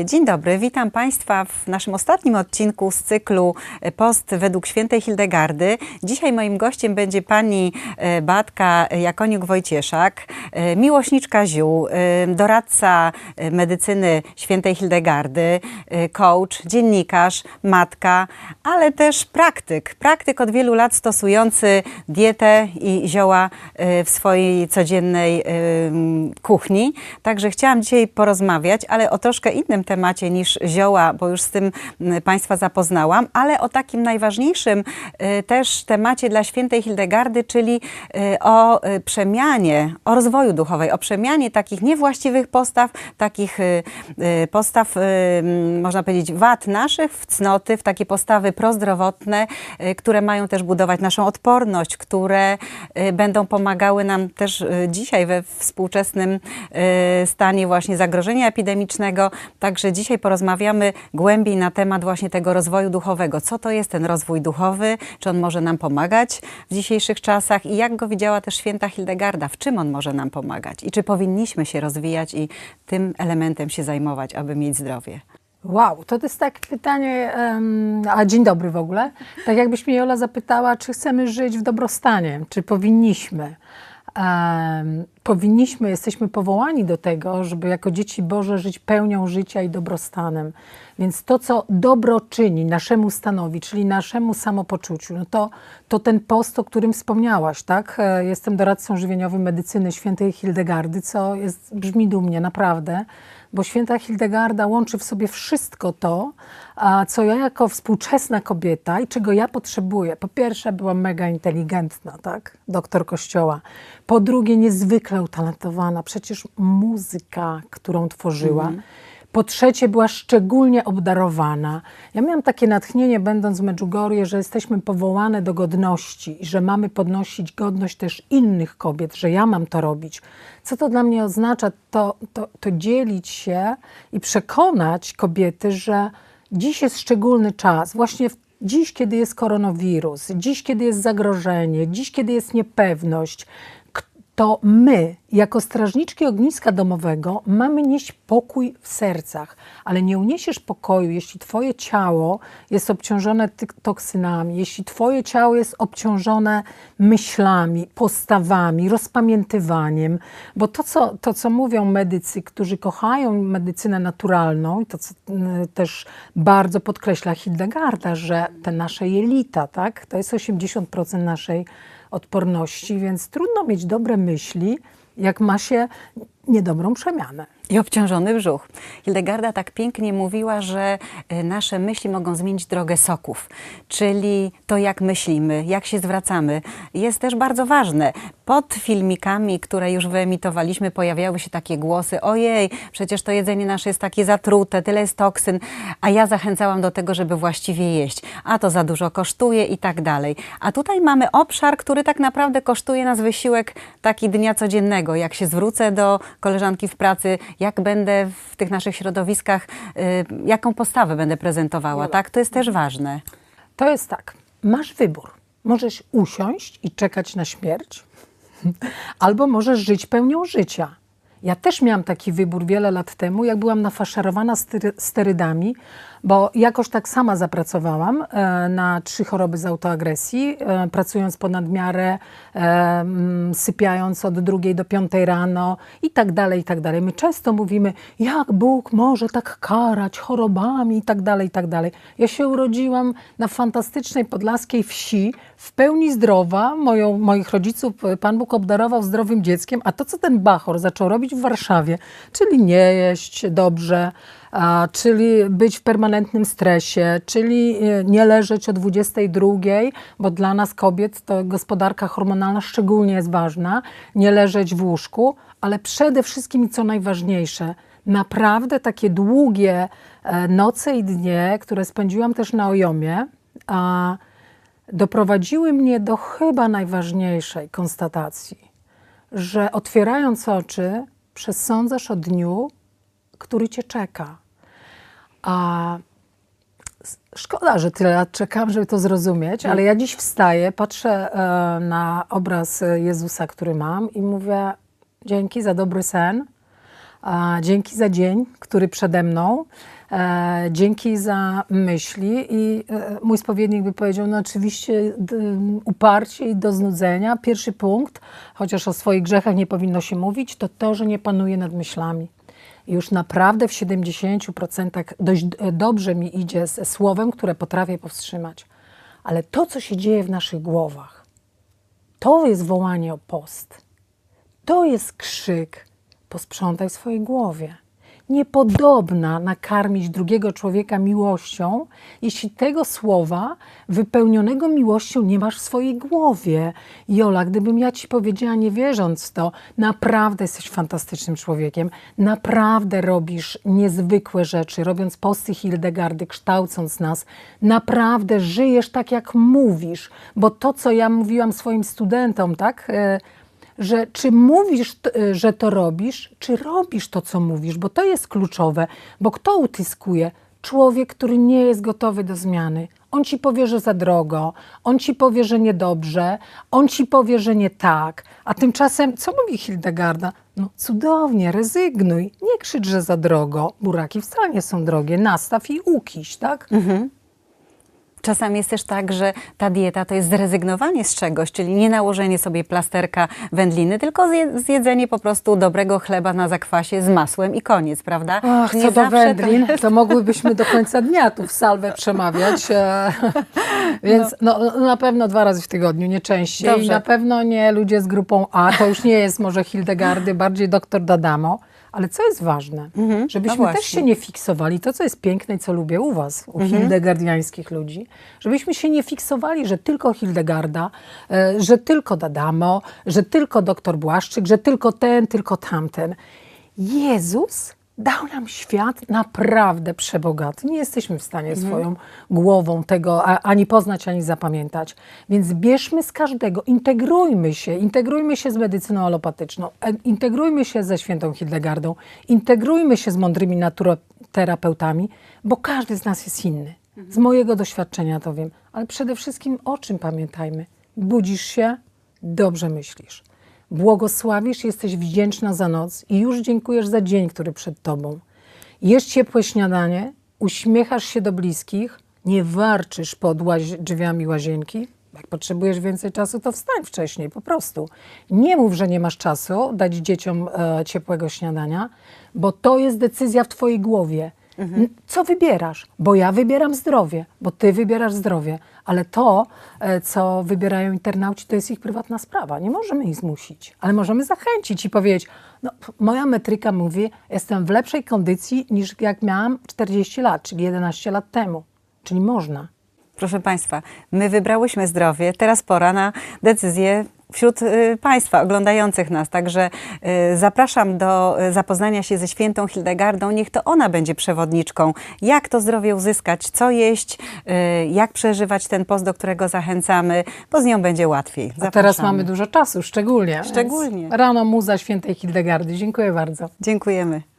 E, dzień dobry, witam Państwa w naszym ostatnim odcinku z cyklu e, Post według świętej Hildegardy. Dzisiaj moim gościem będzie pani e, Batka Jakoniuk-Wojcieszak, miłośniczka ziół, doradca medycyny świętej Hildegardy, coach, dziennikarz, matka, ale też praktyk. Praktyk od wielu lat stosujący dietę i zioła w swojej codziennej kuchni. Także chciałam dzisiaj porozmawiać, ale o troszkę innym temacie niż zioła, bo już z tym Państwa zapoznałam, ale o takim najważniejszym y, też temacie dla świętej Hildegardy, czyli y, o y, przemianie, o rozwoju duchowej, o przemianie takich niewłaściwych postaw, takich postaw, można powiedzieć, wad naszych w cnoty, w takie postawy prozdrowotne, które mają też budować naszą odporność, które będą pomagały nam też dzisiaj we współczesnym stanie właśnie zagrożenia epidemicznego. Także dzisiaj porozmawiamy głębiej na temat właśnie tego rozwoju duchowego. Co to jest ten rozwój duchowy? Czy on może nam pomagać w dzisiejszych czasach? I jak go widziała też święta Hildegarda? W czym on może nam pomagać? I czy powinniśmy się rozwijać i tym elementem się zajmować, aby mieć zdrowie? Wow, to jest takie pytanie, um, a dzień dobry w ogóle. Tak jakbyś mnie Jola zapytała, czy chcemy żyć w dobrostanie, czy powinniśmy powinniśmy, jesteśmy powołani do tego, żeby jako dzieci Boże żyć pełnią życia i dobrostanem. Więc to, co dobro czyni naszemu stanowi, czyli naszemu samopoczuciu, no to, to ten post, o którym wspomniałaś, tak? E, jestem doradcą żywieniowym medycyny świętej Hildegardy, co jest, brzmi dumnie, naprawdę bo święta Hildegarda łączy w sobie wszystko to, co ja jako współczesna kobieta i czego ja potrzebuję. Po pierwsze, byłam mega inteligentna, tak? Doktor kościoła. Po drugie, niezwykle utalentowana. Przecież muzyka, którą tworzyła. Mm -hmm po trzecie, była szczególnie obdarowana. Ja miałam takie natchnienie, będąc w Medjugorje, że jesteśmy powołane do godności i że mamy podnosić godność też innych kobiet, że ja mam to robić. Co to dla mnie oznacza? To, to, to dzielić się i przekonać kobiety, że dziś jest szczególny czas, właśnie w Dziś, kiedy jest koronawirus, dziś, kiedy jest zagrożenie, dziś, kiedy jest niepewność, to my, jako strażniczki ogniska domowego, mamy nieść pokój w sercach, ale nie uniesiesz pokoju, jeśli Twoje ciało jest obciążone toksynami, jeśli Twoje ciało jest obciążone myślami, postawami, rozpamiętywaniem, bo to, co, to, co mówią medycy, którzy kochają medycynę naturalną, i to, co też bardzo podkreśla Hildegarda, że te nasze jelita, tak, to jest 80% naszej odporności, więc trudno mieć dobre myśli, jak ma się niedobrą przemianę. I obciążony brzuch. Hildegarda tak pięknie mówiła, że e, nasze myśli mogą zmienić drogę soków, czyli to, jak myślimy, jak się zwracamy, jest też bardzo ważne. Pod filmikami, które już wyemitowaliśmy, pojawiały się takie głosy: ojej, przecież to jedzenie nasze jest takie zatrute, tyle jest toksyn, a ja zachęcałam do tego, żeby właściwie jeść, a to za dużo kosztuje i tak dalej. A tutaj mamy obszar, który tak naprawdę kosztuje nas wysiłek taki dnia codziennego. Jak się zwrócę do koleżanki w pracy, jak będę w tych naszych środowiskach, y, jaką postawę będę prezentowała, tak? To jest też ważne. To jest tak, masz wybór. Możesz usiąść i czekać na śmierć, albo możesz żyć pełnią życia. Ja też miałam taki wybór wiele lat temu, jak byłam nafaszerowana sterydami, bo jakoś tak sama zapracowałam e, na trzy choroby z autoagresji, e, pracując ponad miarę, e, mm, sypiając od drugiej do piątej rano i tak dalej, i tak dalej. My często mówimy, jak Bóg może tak karać chorobami i tak dalej, i tak dalej. Ja się urodziłam na fantastycznej podlaskiej wsi, w pełni zdrowa. Moją, moich rodziców Pan Bóg obdarował zdrowym dzieckiem, a to, co ten Bachor zaczął robić w Warszawie, czyli nie jeść dobrze, czyli być w permanentnym stresie, czyli e, nie leżeć o 22, bo dla nas kobiet to gospodarka hormonalna szczególnie jest ważna, nie leżeć w łóżku, ale przede wszystkim, co najważniejsze, naprawdę takie długie e, noce i dnie, które spędziłam też na Ojomie, a, doprowadziły mnie do chyba najważniejszej konstatacji, że otwierając oczy, przesądzasz o dniu, który cię czeka. A szkoda, że tyle lat czekam, żeby to zrozumieć, ale ja dziś wstaję, patrzę e, na obraz Jezusa, który mam i mówię: Dzięki za dobry sen, dzięki za dzień, który przede mną. E, dzięki za myśli i e, mój spowiednik by powiedział, no oczywiście uparcie i do znudzenia. Pierwszy punkt, chociaż o swoich grzechach nie powinno się mówić, to to, że nie panuje nad myślami. Już naprawdę w 70% dość e, dobrze mi idzie ze słowem, które potrafię powstrzymać. Ale to, co się dzieje w naszych głowach, to jest wołanie o post. To jest krzyk, posprzątaj w swojej głowie niepodobna nakarmić drugiego człowieka miłością, jeśli tego słowa wypełnionego miłością nie masz w swojej głowie. Jola, gdybym ja ci powiedziała, nie wierząc w to, naprawdę jesteś fantastycznym człowiekiem, naprawdę robisz niezwykłe rzeczy, robiąc posty Hildegardy, kształcąc nas, naprawdę żyjesz tak, jak mówisz, bo to, co ja mówiłam swoim studentom, tak? E, że czy mówisz, y, że to robisz, czy robisz to, co mówisz, bo to jest kluczowe, bo kto utyskuje? Człowiek, który nie jest gotowy do zmiany. On ci powie, że za drogo, on ci powie, że niedobrze, on ci powie, że nie tak. A tymczasem, co mówi Hildegarda? No cudownie, rezygnuj. Nie krzycz, że za drogo. Buraki wcale nie są drogie. Nastaw i ukiś, tak? Mhm. Czasami jest też tak, że ta dieta to jest zrezygnowanie z czegoś, czyli nie nałożenie sobie plasterka wędliny, tylko zjedzenie po prostu dobrego chleba na zakwasie z masłem i koniec, prawda? Ach, nie co do wędlin, to... to... mogłybyśmy do końca dnia tu w salwę przemawiać. E, więc no. no. na pewno dwa razy w tygodniu, nie częściej. Dobrze. Na pewno nie ludzie z grupą A, to już nie jest może Hildegardy, bardziej doktor Dadamo. Ale co jest ważne, mhm, żebyśmy no też się nie fiksowali, to co jest piękne i co lubię u was, u mhm. hildegardiańskich ludzi, żebyśmy się nie fiksowali, że tylko Hildegarda, e, że tylko Dadamo, że tylko doktor Błaszczyk, że tylko ten, tylko tamten. Jezus dał nam świat naprawdę przebogaty. Nie jesteśmy w stanie mhm. swoją głową tego ani poznać, ani zapamiętać. Więc bierzmy z każdego, integrujmy się, integrujmy się z medycyną alopatyczną, e, integrujmy się ze świętą Hildegardą, integrujmy się z mądrymi naturoterapeutami, bo każdy z nas jest inny. Mhm. Z mojego doświadczenia to wiem. Ale przede wszystkim o czym pamiętajmy? Budzisz się, dobrze myślisz błogosławisz, jesteś wdzięczna za noc i już dziękujesz za dzień, który przed tobą. Jesz ciepłe śniadanie, uśmiechasz się do bliskich, nie warczysz pod łazi drzwiami łazienki. Jak potrzebujesz więcej czasu, to wstań wcześniej, po prostu. Nie mów, że nie masz czasu dać dzieciom e, ciepłego śniadania, bo to jest decyzja w twojej głowie. Mhm. Co wybierasz? Bo ja wybieram zdrowie, bo ty wybierasz zdrowie, ale to, e, co wybierają internauci, to jest ich prywatna sprawa. Nie możemy ich zmusić, ale możemy zachęcić i powiedzieć: no, Moja metryka mówi, jestem w lepszej kondycji niż jak miałam 40 lat, czyli 11 lat temu. Czyli można. Proszę Państwa, my wybrałyśmy zdrowie, teraz pora na decyzję wśród y, Państwa oglądających nas. Także y, zapraszam do y, zapoznania się ze świętą Hildegardą. Niech to ona będzie przewodniczką, jak to zdrowie uzyskać, co jeść, jak przeżywać ten post, do którego zachęcamy, bo z nią będzie łatwiej. Zapraszamy. A teraz mamy dużo czasu, szczególnie. Szczególnie. Rano muza świętej Hildegardy. Dziękuję bardzo. Dziękujemy.